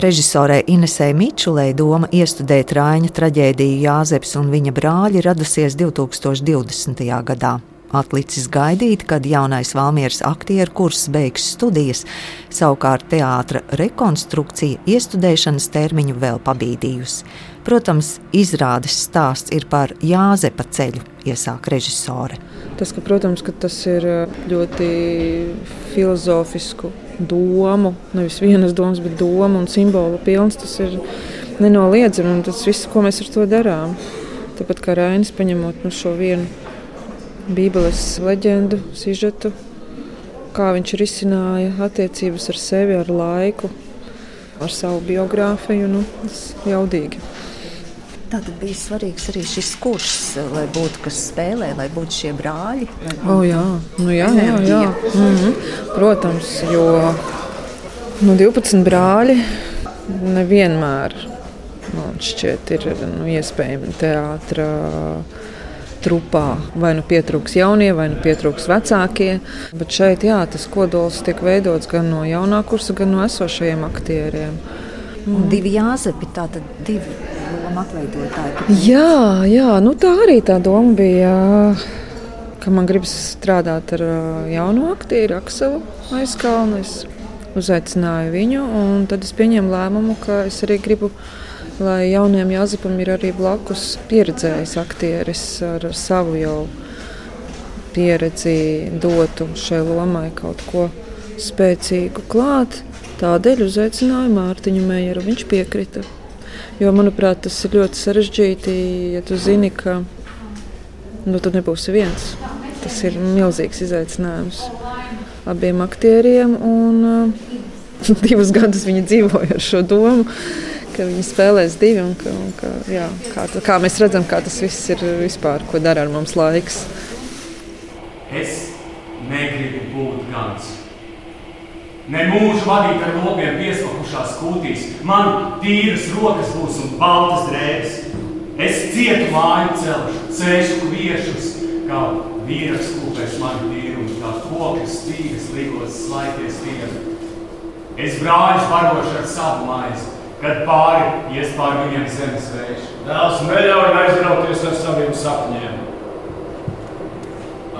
Režisorē Inesē Mičulē doma iestudēt Rāņa traģēdiju Jāzeps un viņa brāļi radusies 2020. gadā. Atlicis gaidīt, kad jaunais Valmieras aktieru kurs beigs studijas, savukārt teātra rekonstrukcija iestudēšanas termiņu vēl pabīdījusi. Protams, izrādes stāsts ir par Jāzepa ceļu, iesāk režisore. Tas, ka, protams, ka tas ir ļoti filozofisku domu, nevis vienas domas, bet domu un simbolu pilns, tas ir nenoliedzami un tas viss, ko mēs ar to darām. Tāpat kā Rainis paņemot nu, šo vienu Bībeles leģendu, sižetu, kā viņš risināja attiecības ar sevi, ar laiku, ar savu biogrāfiju. Nu, tas jaudīgi. Tātad bija svarīgs arī šis kurs, lai būtu kas spēlē, lai būtu šie brāļi. Oh, jā, nu, jā, jā, jā. Mm -hmm. Protams, jo nu, 12 brāļi nevienmēr man šķiet, ir nu, iespējami teātris trupā. Vai nu pietrūks jaunie, vai nu pietrūks vecākie. Bet šeit jā, tas kodols tiek veidots gan no jaunā kursa, gan no esošajiem aktieriem. Un divi jāzepi, tātad divi lomu atveidotāji. Jā, jā, nu tā arī tā doma bija. Ka man gribas strādāt ar jaunu aktieru, Akselu aizkalnu. Es uzaicināju viņu, un tad es pieņēmu lēmumu, ka es arī gribu lai jaunajam Jāzepam ir arī blakus pieredzējis aktieris ar savu jau pieredzi dotu šai lomai kaut ko spēcīgu klāt. Tādēļ uzaicināju Mārtiņu Meijeru. Viņš piekrita. Jo, manuprāt, tas ir ļoti sarežģīti, ja tu zini, ka nu, tu nebūsi viens. Tas ir milzīgs izaicinājums abiem aktieriem. Un, uh, divus gadus viņi dzīvoja ar šo domu ka viņi spēlēs divi. Un ka, un ka, jā, kā, kā mēs redzam, kā tas viss ir vispār, ko dara ar mums laiks. Es negribu būt gans. Ne mūžu vadīt ar lopiem piesaukušās kūtīs. Man tīras rokas būs un baltas drēbes. Es cietu māju celšu, sēžu kviešus, kā vīras kūpēs mani tīrumu, kā kokas stīgas ligos slaities tiem. Es brāļus barošu ar savu maizi, kad pāri ies pār viņiem zemes vējš. Dēls neļauj aizrauties ar saviem sapņiem.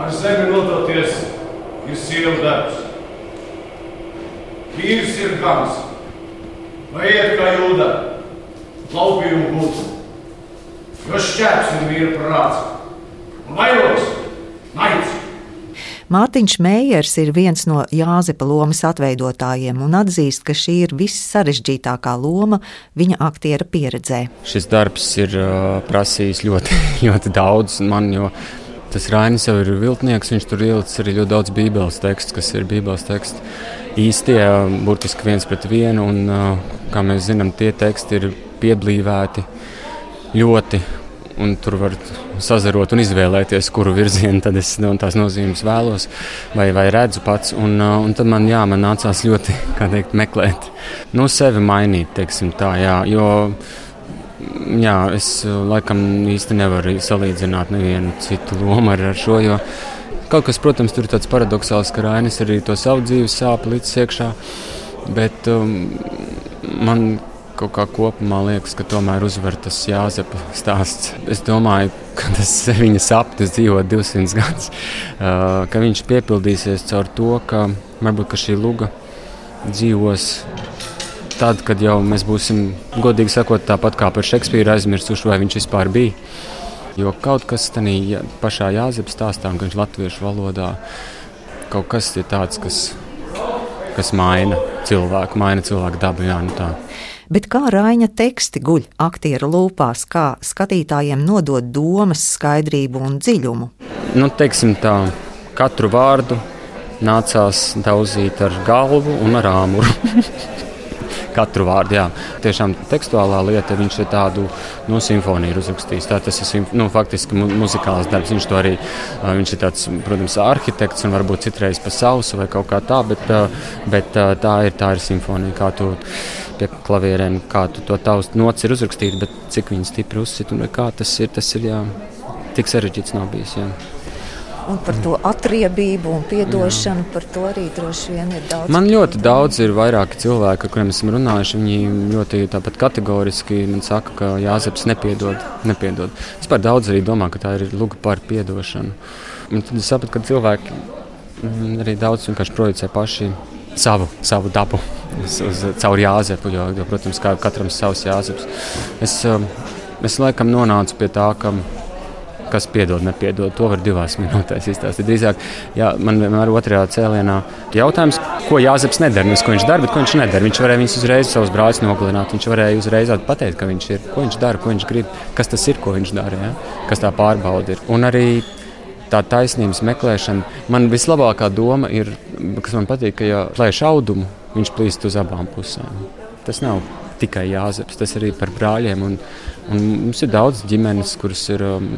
Ar zemi nodoties ir sieva darbs. Vīrs ir gans, vai iet kā jūda, laupījumu gūt. Jo šķēps ir vīra prāts, un vairogs, naids. Mārtiņš Meijers ir viens no Jāzepa lomas atveidotājiem un atzīst, ka šī ir vissarežģītākā loma viņa aktiera pieredzē. Šis darbs ir prasījis ļoti, ļoti daudz man, jo tas Rainis jau ir viltnieks, viņš tur ielicis arī ļoti daudz bībeles tekstu, kas ir bībeles teksti īstie, burtiski viens pret vienu, un, uh, kā mēs zinām, tie teksti ir pieblīvēti ļoti un tur var sazarot un izvēlēties, kuru virzienu tad es no tās nozīmes vēlos vai, vai redzu pats. Un, uh, un tad man, jā, man nācās ļoti teikt, meklēt, nu, sevi mainīt, teiksim tā, jā, jo jā, es uh, laikam īsti nevaru salīdzināt nevienu citu lomu ar, ar šo. Jo, Kaut kas, protams, tur ir tāds paradoxāls, ka Rainis arī to savu dzīves sāpju līdz iekšā. Bet um, man kaut kā kopumā liekas, ka tomēr uzvar tas Jāzepa stāsts. Es domāju, ka tas viņa sapnis dzīvot 200 gadus, ka viņš piepildīsies caur to, ka varbūt ka šī luga dzīvos. Tad, kad jau mēs būsim, godīgi sakot, tāpat kā par Šekspīru aizmirsuši, vai viņš vispār bija. Jo kaut kas tādā pašā Jāzepa stāstā, gan latviešu valodā, kaut kas ir tāds, kas, kas maina cilvēku, maina cilvēku dabu. Jā, nu tā bet kā Raina teksti guļ aktieru lūpās, kā skatītājiem nodot domas skaidrību un dziļumu. Nu, teiksim tā, katru vārdu nācās daudzīt ar galvu un ar āmuru. katru vārdu. Jā. Tiešām tekstuālā lieta, viņš ir tādu nu, simfoniju uzrakstījis. Tā, tas ir nu, faktiski mu muzikāls darbs. Viņš, arī, viņš ir tāds, protams, arhitekts un varbūt citreiz pa sausu vai kaut kā tā, bet, bet tā, ir, tā ir simfonija. Kā tu pie klavierēm, kā tu to tavs nots ir uzrakstīt, bet cik viņi stipri uzsit un kā tas ir, tas ir jā, tik sarežģīts nav bijis. Jā. Un par to atriebību un atdošanu, par to arī droši vien ir daudz. Man ļoti daudz ir vairāki cilvēki, ar kuriem esam runājuši. Viņi ļoti kategoriski man saka, ka Jāzeps nepiedod. nepiedod. Vispār daudz arī domā, ka tā ir luga par atdošanu. Tad es sapratu, ka cilvēki mm, arī daudz vienkārši projicē paši savu, savu dabu uz, uz, caur Jāzepu. Jo, jo, protams, kā katram savs Jāzeps. Es, um, es laikam nonācu pie tā, ka kas piedod, nepiedod. To var divās minūtēs izstāstīt. Drīzāk, jā, man vienmēr otrajā cēlienā jautājums, ko Jāzeps nedara. Nevis, ko viņš dara, bet ko viņš nedara. Viņš varēja viņus uzreiz savus brāļus nogalināt. Viņš varēja uzreiz pateikt, ka viņš ir, ko viņš dara, ko viņš grib, kas tas ir, ko viņš dara, ja? kas tā pārbauda ir. Un arī tā taisnības meklēšana. Man vislabākā doma ir, kas man patīk, ka, ja plēš audumu, viņš plīst uz abām pusēm. Tas nav tikai jāzeps, tas arī par brāļiem. Un, un mums ir daudz ģimenes, kuras ir um,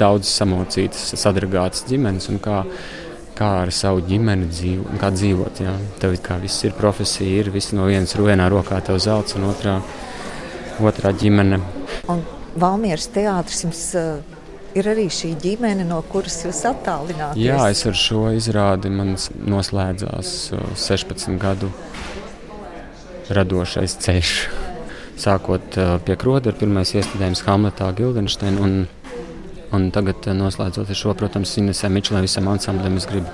daudz samocītas, sadragātas ģimenes. Kā, kā ar savu ģimeni dzīvo, kā dzīvot. Jā. Tev kā viss ir profesija, ir viss no vienas vienā rokā tev zelts, un otrā, otrā ģimene. Un Valmieras teātris jums uh, ir arī šī ģimene, no kuras jūs attālināties. Jā, es ar šo izrādi man noslēdzās 16 uh, gadu radošais ceļš. Sākot uh, pie kroda, ir pirmais iestādījums Hamletā, Gildensteina. Un tagad, eh, noslēdzot šo, protams, Inesē Mičelē visam ansamblim, es gribu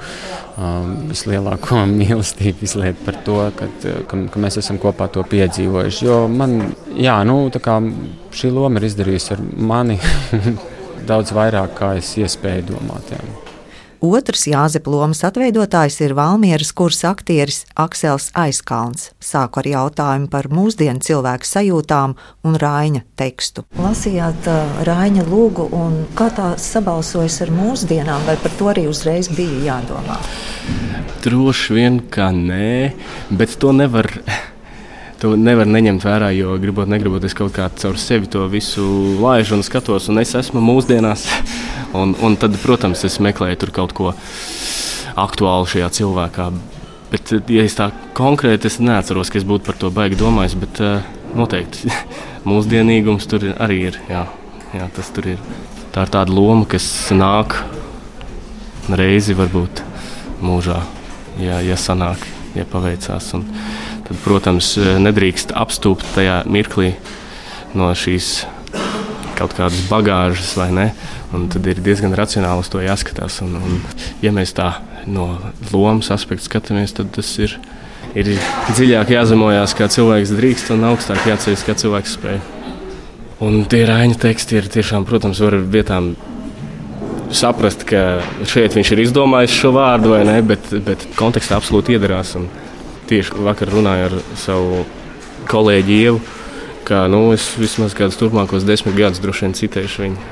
um, vislielāko mīlestību izliet par to, kad, eh, ka, ka mēs esam kopā to piedzīvojuši. Jo man, jā, nu, kā, šī loma ir izdarījusi ar mani daudz vairāk, kā es iespēju domāt. Jā. Otrs Jāzepa lomas atveidotājs ir Valmieras kursa aktieris Aksels Aizkalns. Sāku ar jautājumu par mūsdienu cilvēku sajūtām un Rāņa tekstu. Lasījāt Rāņa lūgu, un kā tā sabalsojas ar mūsdienām, vai par to arī uzreiz bija jādomā? Droši vien, ka nē, bet to nevar to nevar neņemt vērā, jo gribot, negribot, es kaut kā caur sevi to visu laižu un skatos, un es esmu mūsdienās. Un, un tad, protams, es meklēju tur kaut ko aktuālu šajā cilvēkā. Bet, ja es tā konkrēti es neatceros, ka es būtu par to baigi domājis, bet uh, noteikti mūsdienīgums tur arī ir. Jā, jā, tas tur ir. Tā ir tāda loma, kas nāk reizi varbūt mūžā, ja, ja sanāk, ja paveicās. Un, tad, protams, nedrīkst apstūpt tajā mirklī no šīs kaut kādas bagāžas, vai ne? Un tad ir diezgan racionāli uz to jāskatās. Un, un, ja mēs tā no lomas aspekta skatāmies, tad tas ir, ir dziļāk jāzemojās, kā cilvēks drīkst, un augstāk jāceļas, kā cilvēks spēj. Un tie rāņa teksti ir tiešām, protams, var vietām saprast, ka šeit viņš ir izdomājis šo vārdu, vai ne, bet, bet kontekstā absolūti iedarās. Un, tieši vakar runāju ar savu kolēģi Ievu, ka nu, es vismaz kādus turpmākos desmit gadus droši vien citēšu viņu.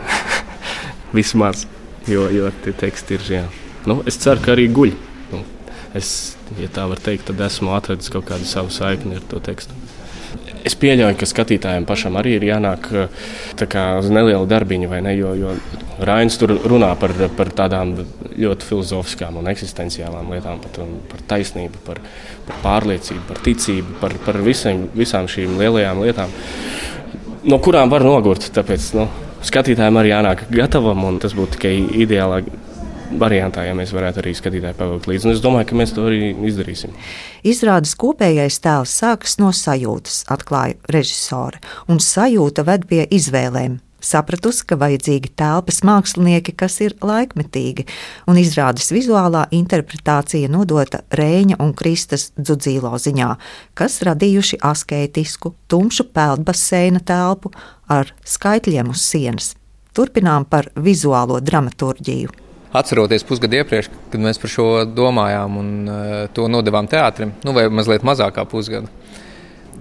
vismaz, jo, jo tie teksti ir. Jā. Nu, es ceru, ka arī guļ. Nu, es, ja tā var teikt, tad esmu atradis kaut kādu savu saikni ar to tekstu. Es pieļauju, ka skatītājiem pašam arī ir jānāk kā, uz nelielu darbiņu, vai ne? Jo, jo Rainis tur runā par, par tādām ļoti filozofiskām un eksistenciālām lietām, par, par taisnību, par, par pārliecību, par ticību, par, par visiem, visām šīm lielajām lietām, no kurām var nogurt. Tāpēc nu, skatītājiem arī jānāk gatavam, un tas būtu tikai ideālāk variantā, ja mēs varētu arī skatītāji pavilkt līdzi. Un es domāju, ka mēs to arī izdarīsim. Izrādes kopējais tēls sākas no sajūtas, atklāja režisore, un sajūta ved pie izvēlēm. Sapratusi, ka vajadzīgi telpas mākslinieki, kas ir laikmetīgi, un izrādes vizuālā interpretācija nodota Rēņa un Kristas dzudzīlo ziņā, kas radījuši asketisku, tumšu peldbaseina telpu ar skaitļiem uz sienas. Turpinām par vizuālo dramaturģiju atceroties pusgadu iepriekš, kad mēs par šo domājām un uh, to nodevām teātrim, nu, vai mazliet mazākā pusgada.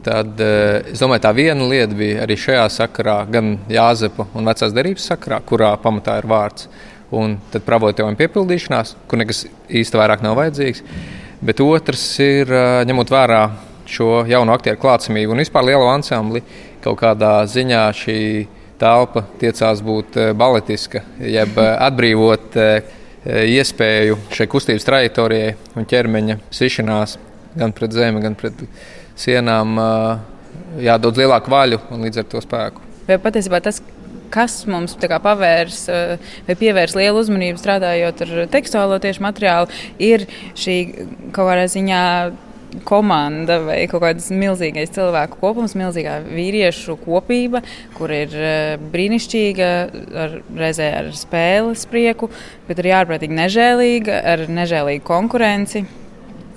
Tad uh, es domāju, tā viena lieta bija arī šajā sakarā, gan Jāzepa un vecās derības sakarā, kurā pamatā ir vārds, un tad pravotojuma piepildīšanās, kur nekas īsti vairāk nav vajadzīgs. Bet otrs ir uh, ņemot vērā šo jauno aktieru klātsamību un vispār lielo ansambli, kaut kādā ziņā šī telpa tiecās būt eh, baletiska, jeb eh, atbrīvot eh, iespēju šai kustības trajektorijai un ķermeņa sišanās gan pret zemi, gan pret sienām, jādod lielāku vaļu un līdz ar to spēku. Vai patiesībā tas, kas mums pavērs vai pievērs lielu uzmanību strādājot ar tekstuālo tieši materiālu, ir šī kaut kādā ziņā komanda vai kaut kāds milzīgais cilvēku kopums, milzīgā vīriešu kopība, kur ir brīnišķīga, ar, reizē ar spēles prieku, bet arī ārprātīgi nežēlīga, ar nežēlīgu konkurenci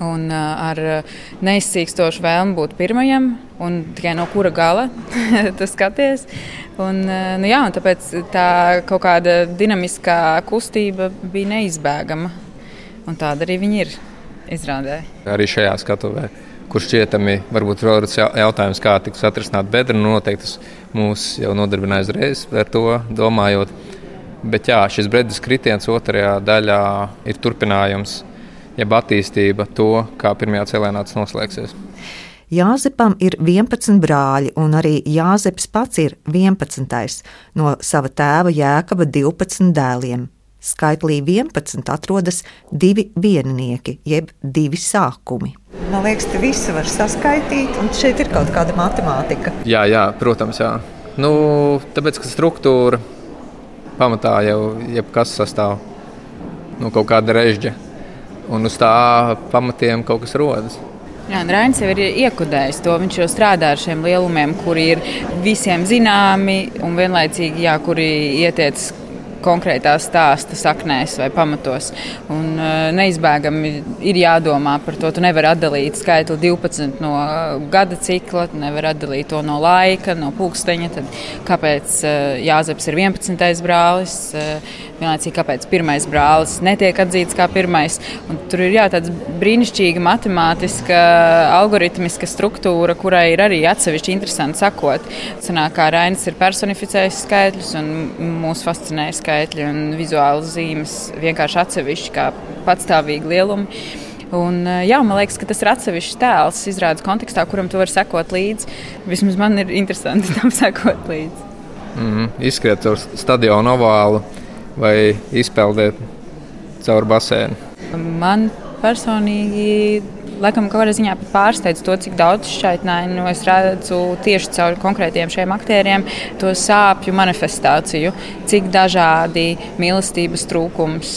un ar neizcīkstošu vēlmu būt pirmajam, un tikai no kura gala tu skaties. Un, nu jā, un tāpēc tā kaut kāda dinamiskā kustība bija neizbēgama, un tāda arī viņi ir izrādē. Arī šajā skatuvē. Kurš šķietami varbūt ir jautājums, kā tiks atrisināt bedra. Nu, noteikti tas mūs jau nodarbināja uzreiz ar to domājot. Bet jā, šis bredzes kritiens otrajā daļā ir turpinājums jeb attīstība to, kā pirmajā cēlēnā tas noslēgsies. Jāzepam ir 11 brāļi, un arī Jāzeps pats ir 11. no sava tēva Jēkaba 12 dēliem. Skaitlī 11 atrodas divi viennieki, jeb divi sākumi. Man liekas, ka visi var saskaitīt, un šeit ir kaut kāda matemātika. Jā, jā protams, jā. Nu, tāpēc, ka struktūra pamatā jau jebkas sastāv no kaut kāda režģa un uz tā pamatiem kaut kas rodas. Jā, Rainis jau ir iekodējis to. Viņš jau strādā ar šiem lielumiem, kuri ir visiem zināmi un vienlaicīgi, jā, kuri ietiec konkrētā stāsta saknēs vai pamatos. Un, uh, neizbēgami ir jādomā par to. Tu nevari atdalīt skaitli 12 no uh, gada cikla, tu nevari atdalīt to no laika, no pulksteņa. Tad kāpēc uh, Jāzeps ir 11. brālis? Vienlaicīgi, kāpēc pirmais brālis netiek atzīts kā pirmais. Un tur ir jā, tāds brīnišķīga matemātiska, algoritmiska struktūra, kurai ir arī atsevišķi interesanti sakot. Sanāk, kā Rainis ir personificējis skaitļus, un mūs fascinēja skaitļi un vizuāli zīmes vienkārši atsevišķi kā patstāvīgi lielumi. Un, jā, man liekas, ka tas ir atsevišķs tēls, izrādes kontekstā, kuram tu vari sekot līdzi. Vismaz man ir interesanti tam sekot līdzi. Mm -hmm. Izskriet caur stadionu ovālu vai izpeldēt caur basēnu? Man personīgi laikam kaut kādā ziņā pārsteidz to, cik daudz šķaitnēju nu, es redzu tieši caur konkrētiem šiem aktieriem, to sāpju manifestāciju, cik dažādi mīlestības trūkums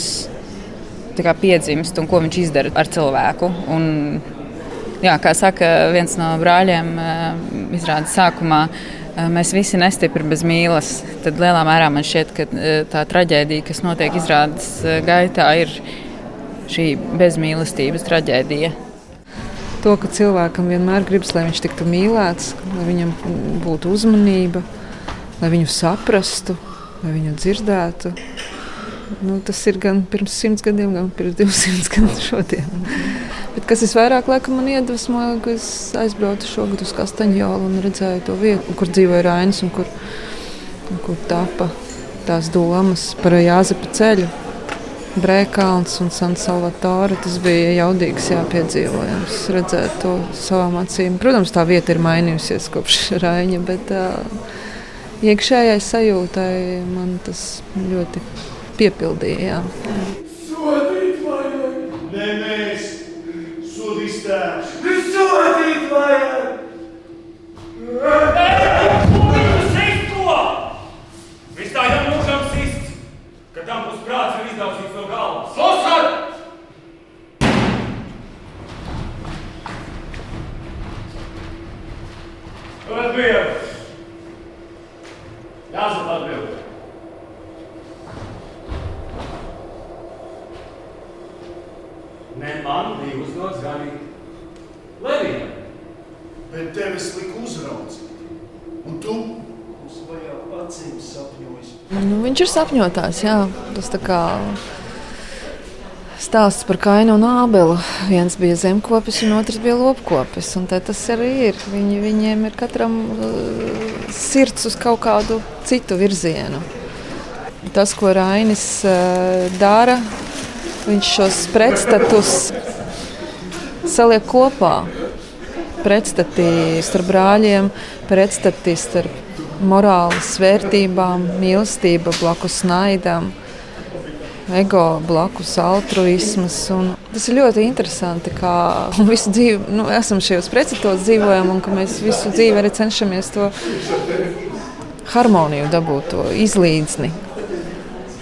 piedzimst un ko viņš izdara ar cilvēku. Un, jā, kā saka viens no brāļiem, eh, izrādās sākumā mēs visi nestipri bez mīlas. Tad lielā mērā man šķiet, ka tā traģēdija, kas notiek izrādes gaitā, ir šī bezmīlestības traģēdija. To, ka cilvēkam vienmēr gribas, lai viņš tiktu mīlēts, lai viņam būtu uzmanība, lai viņu saprastu, lai viņu dzirdētu. Nu, tas ir gan pirms simts gadiem, gan pirms 200 gadiem šodien. Bet kas visvairāk laikam man iedvesmoja, ka es aizbraucu šogad uz Kastaņģolu un redzēju to vietu, kur dzīvoja Rainis un kur, un kur tapa tās domas par Jāzepa ceļu. Brēkāns un San Salvatore. Tas bija jaudīgs, jāpiedzīvojams, redzēt to savām acīm. Protams, tā vieta ir mainījusies kopš Raņa, bet uh, iekšējai sajūtai man tas ļoti piepildīja. Jā. Sodīt vajag! Nē, mēs! sodīs tēvs. Viņš sodīt vajag! Viņš tā jau mūžam sists, ka tam būs prāts un izdauzīts no galvas. Klusat! Atbild! Jāsat atbild! Ne man bija uzdots ganīt Levijam. Bet tevis lika uzraudzīt. Un tu mums vajag acīm sapņojis. Nu, viņš ir sapņotājs, jā. Tas tā kā stāsts par kainu un ābelu. Viens bija zemkopis, un otrs bija lopkopis. Tas arī ir. Viņi, viņiem ir katram uh, sirds uz kaut kādu citu virzienu. Tas, ko Rainis uh, dara, Viņš šos pretstatus saliek kopā. Pretstatī starp brāļiem, pretstatī starp morāles vērtībām, mīlestība blakus naidam, ego blakus altruismas. Tas ir ļoti interesanti, kā visu dzīvi nu, esam šajos pretstatos dzīvojam un ka mēs visu dzīvi arī cenšamies to harmoniju dabūt, to izlīdzni,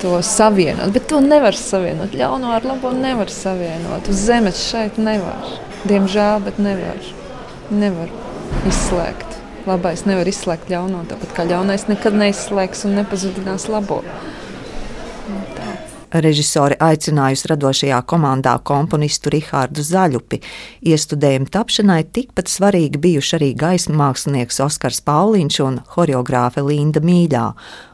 to savienot. Bet to nevar savienot. Ļauno ar labo nevar savienot. Uz zemes šeit nevar. Diemžēl, bet nevar. Nevar izslēgt. Labais nevar izslēgt ļauno, tāpat kā ļaunais nekad neizslēgs un nepazudinās labo. Režisori aicinājusi radošajā komandā komponistu Rihārdu Zaļupi. Iestudējuma tapšanai tikpat svarīgi bijuši arī gaismas mākslinieks Oskars Pauliņš un choreogrāfe Linda Mīļā.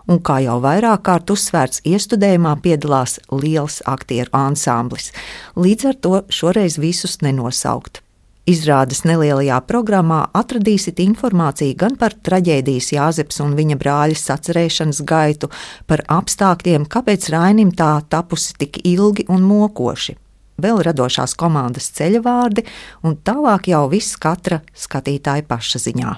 Un kā jau vairāk kārt uzsvērts, iestudējumā piedalās liels aktieru ansamblis. Līdz ar to šoreiz visus nenosaukt. Izrādes nelielajā programmā atradīsiet informāciju gan par traģēdijas Jāzeps un viņa brāļa sacerēšanas gaitu, par apstākļiem, kāpēc Rainim tā tapusi tik ilgi un mokoši. Vēl radošās komandas ceļavārdi, un tālāk jau viss katra skatītāja paša ziņā.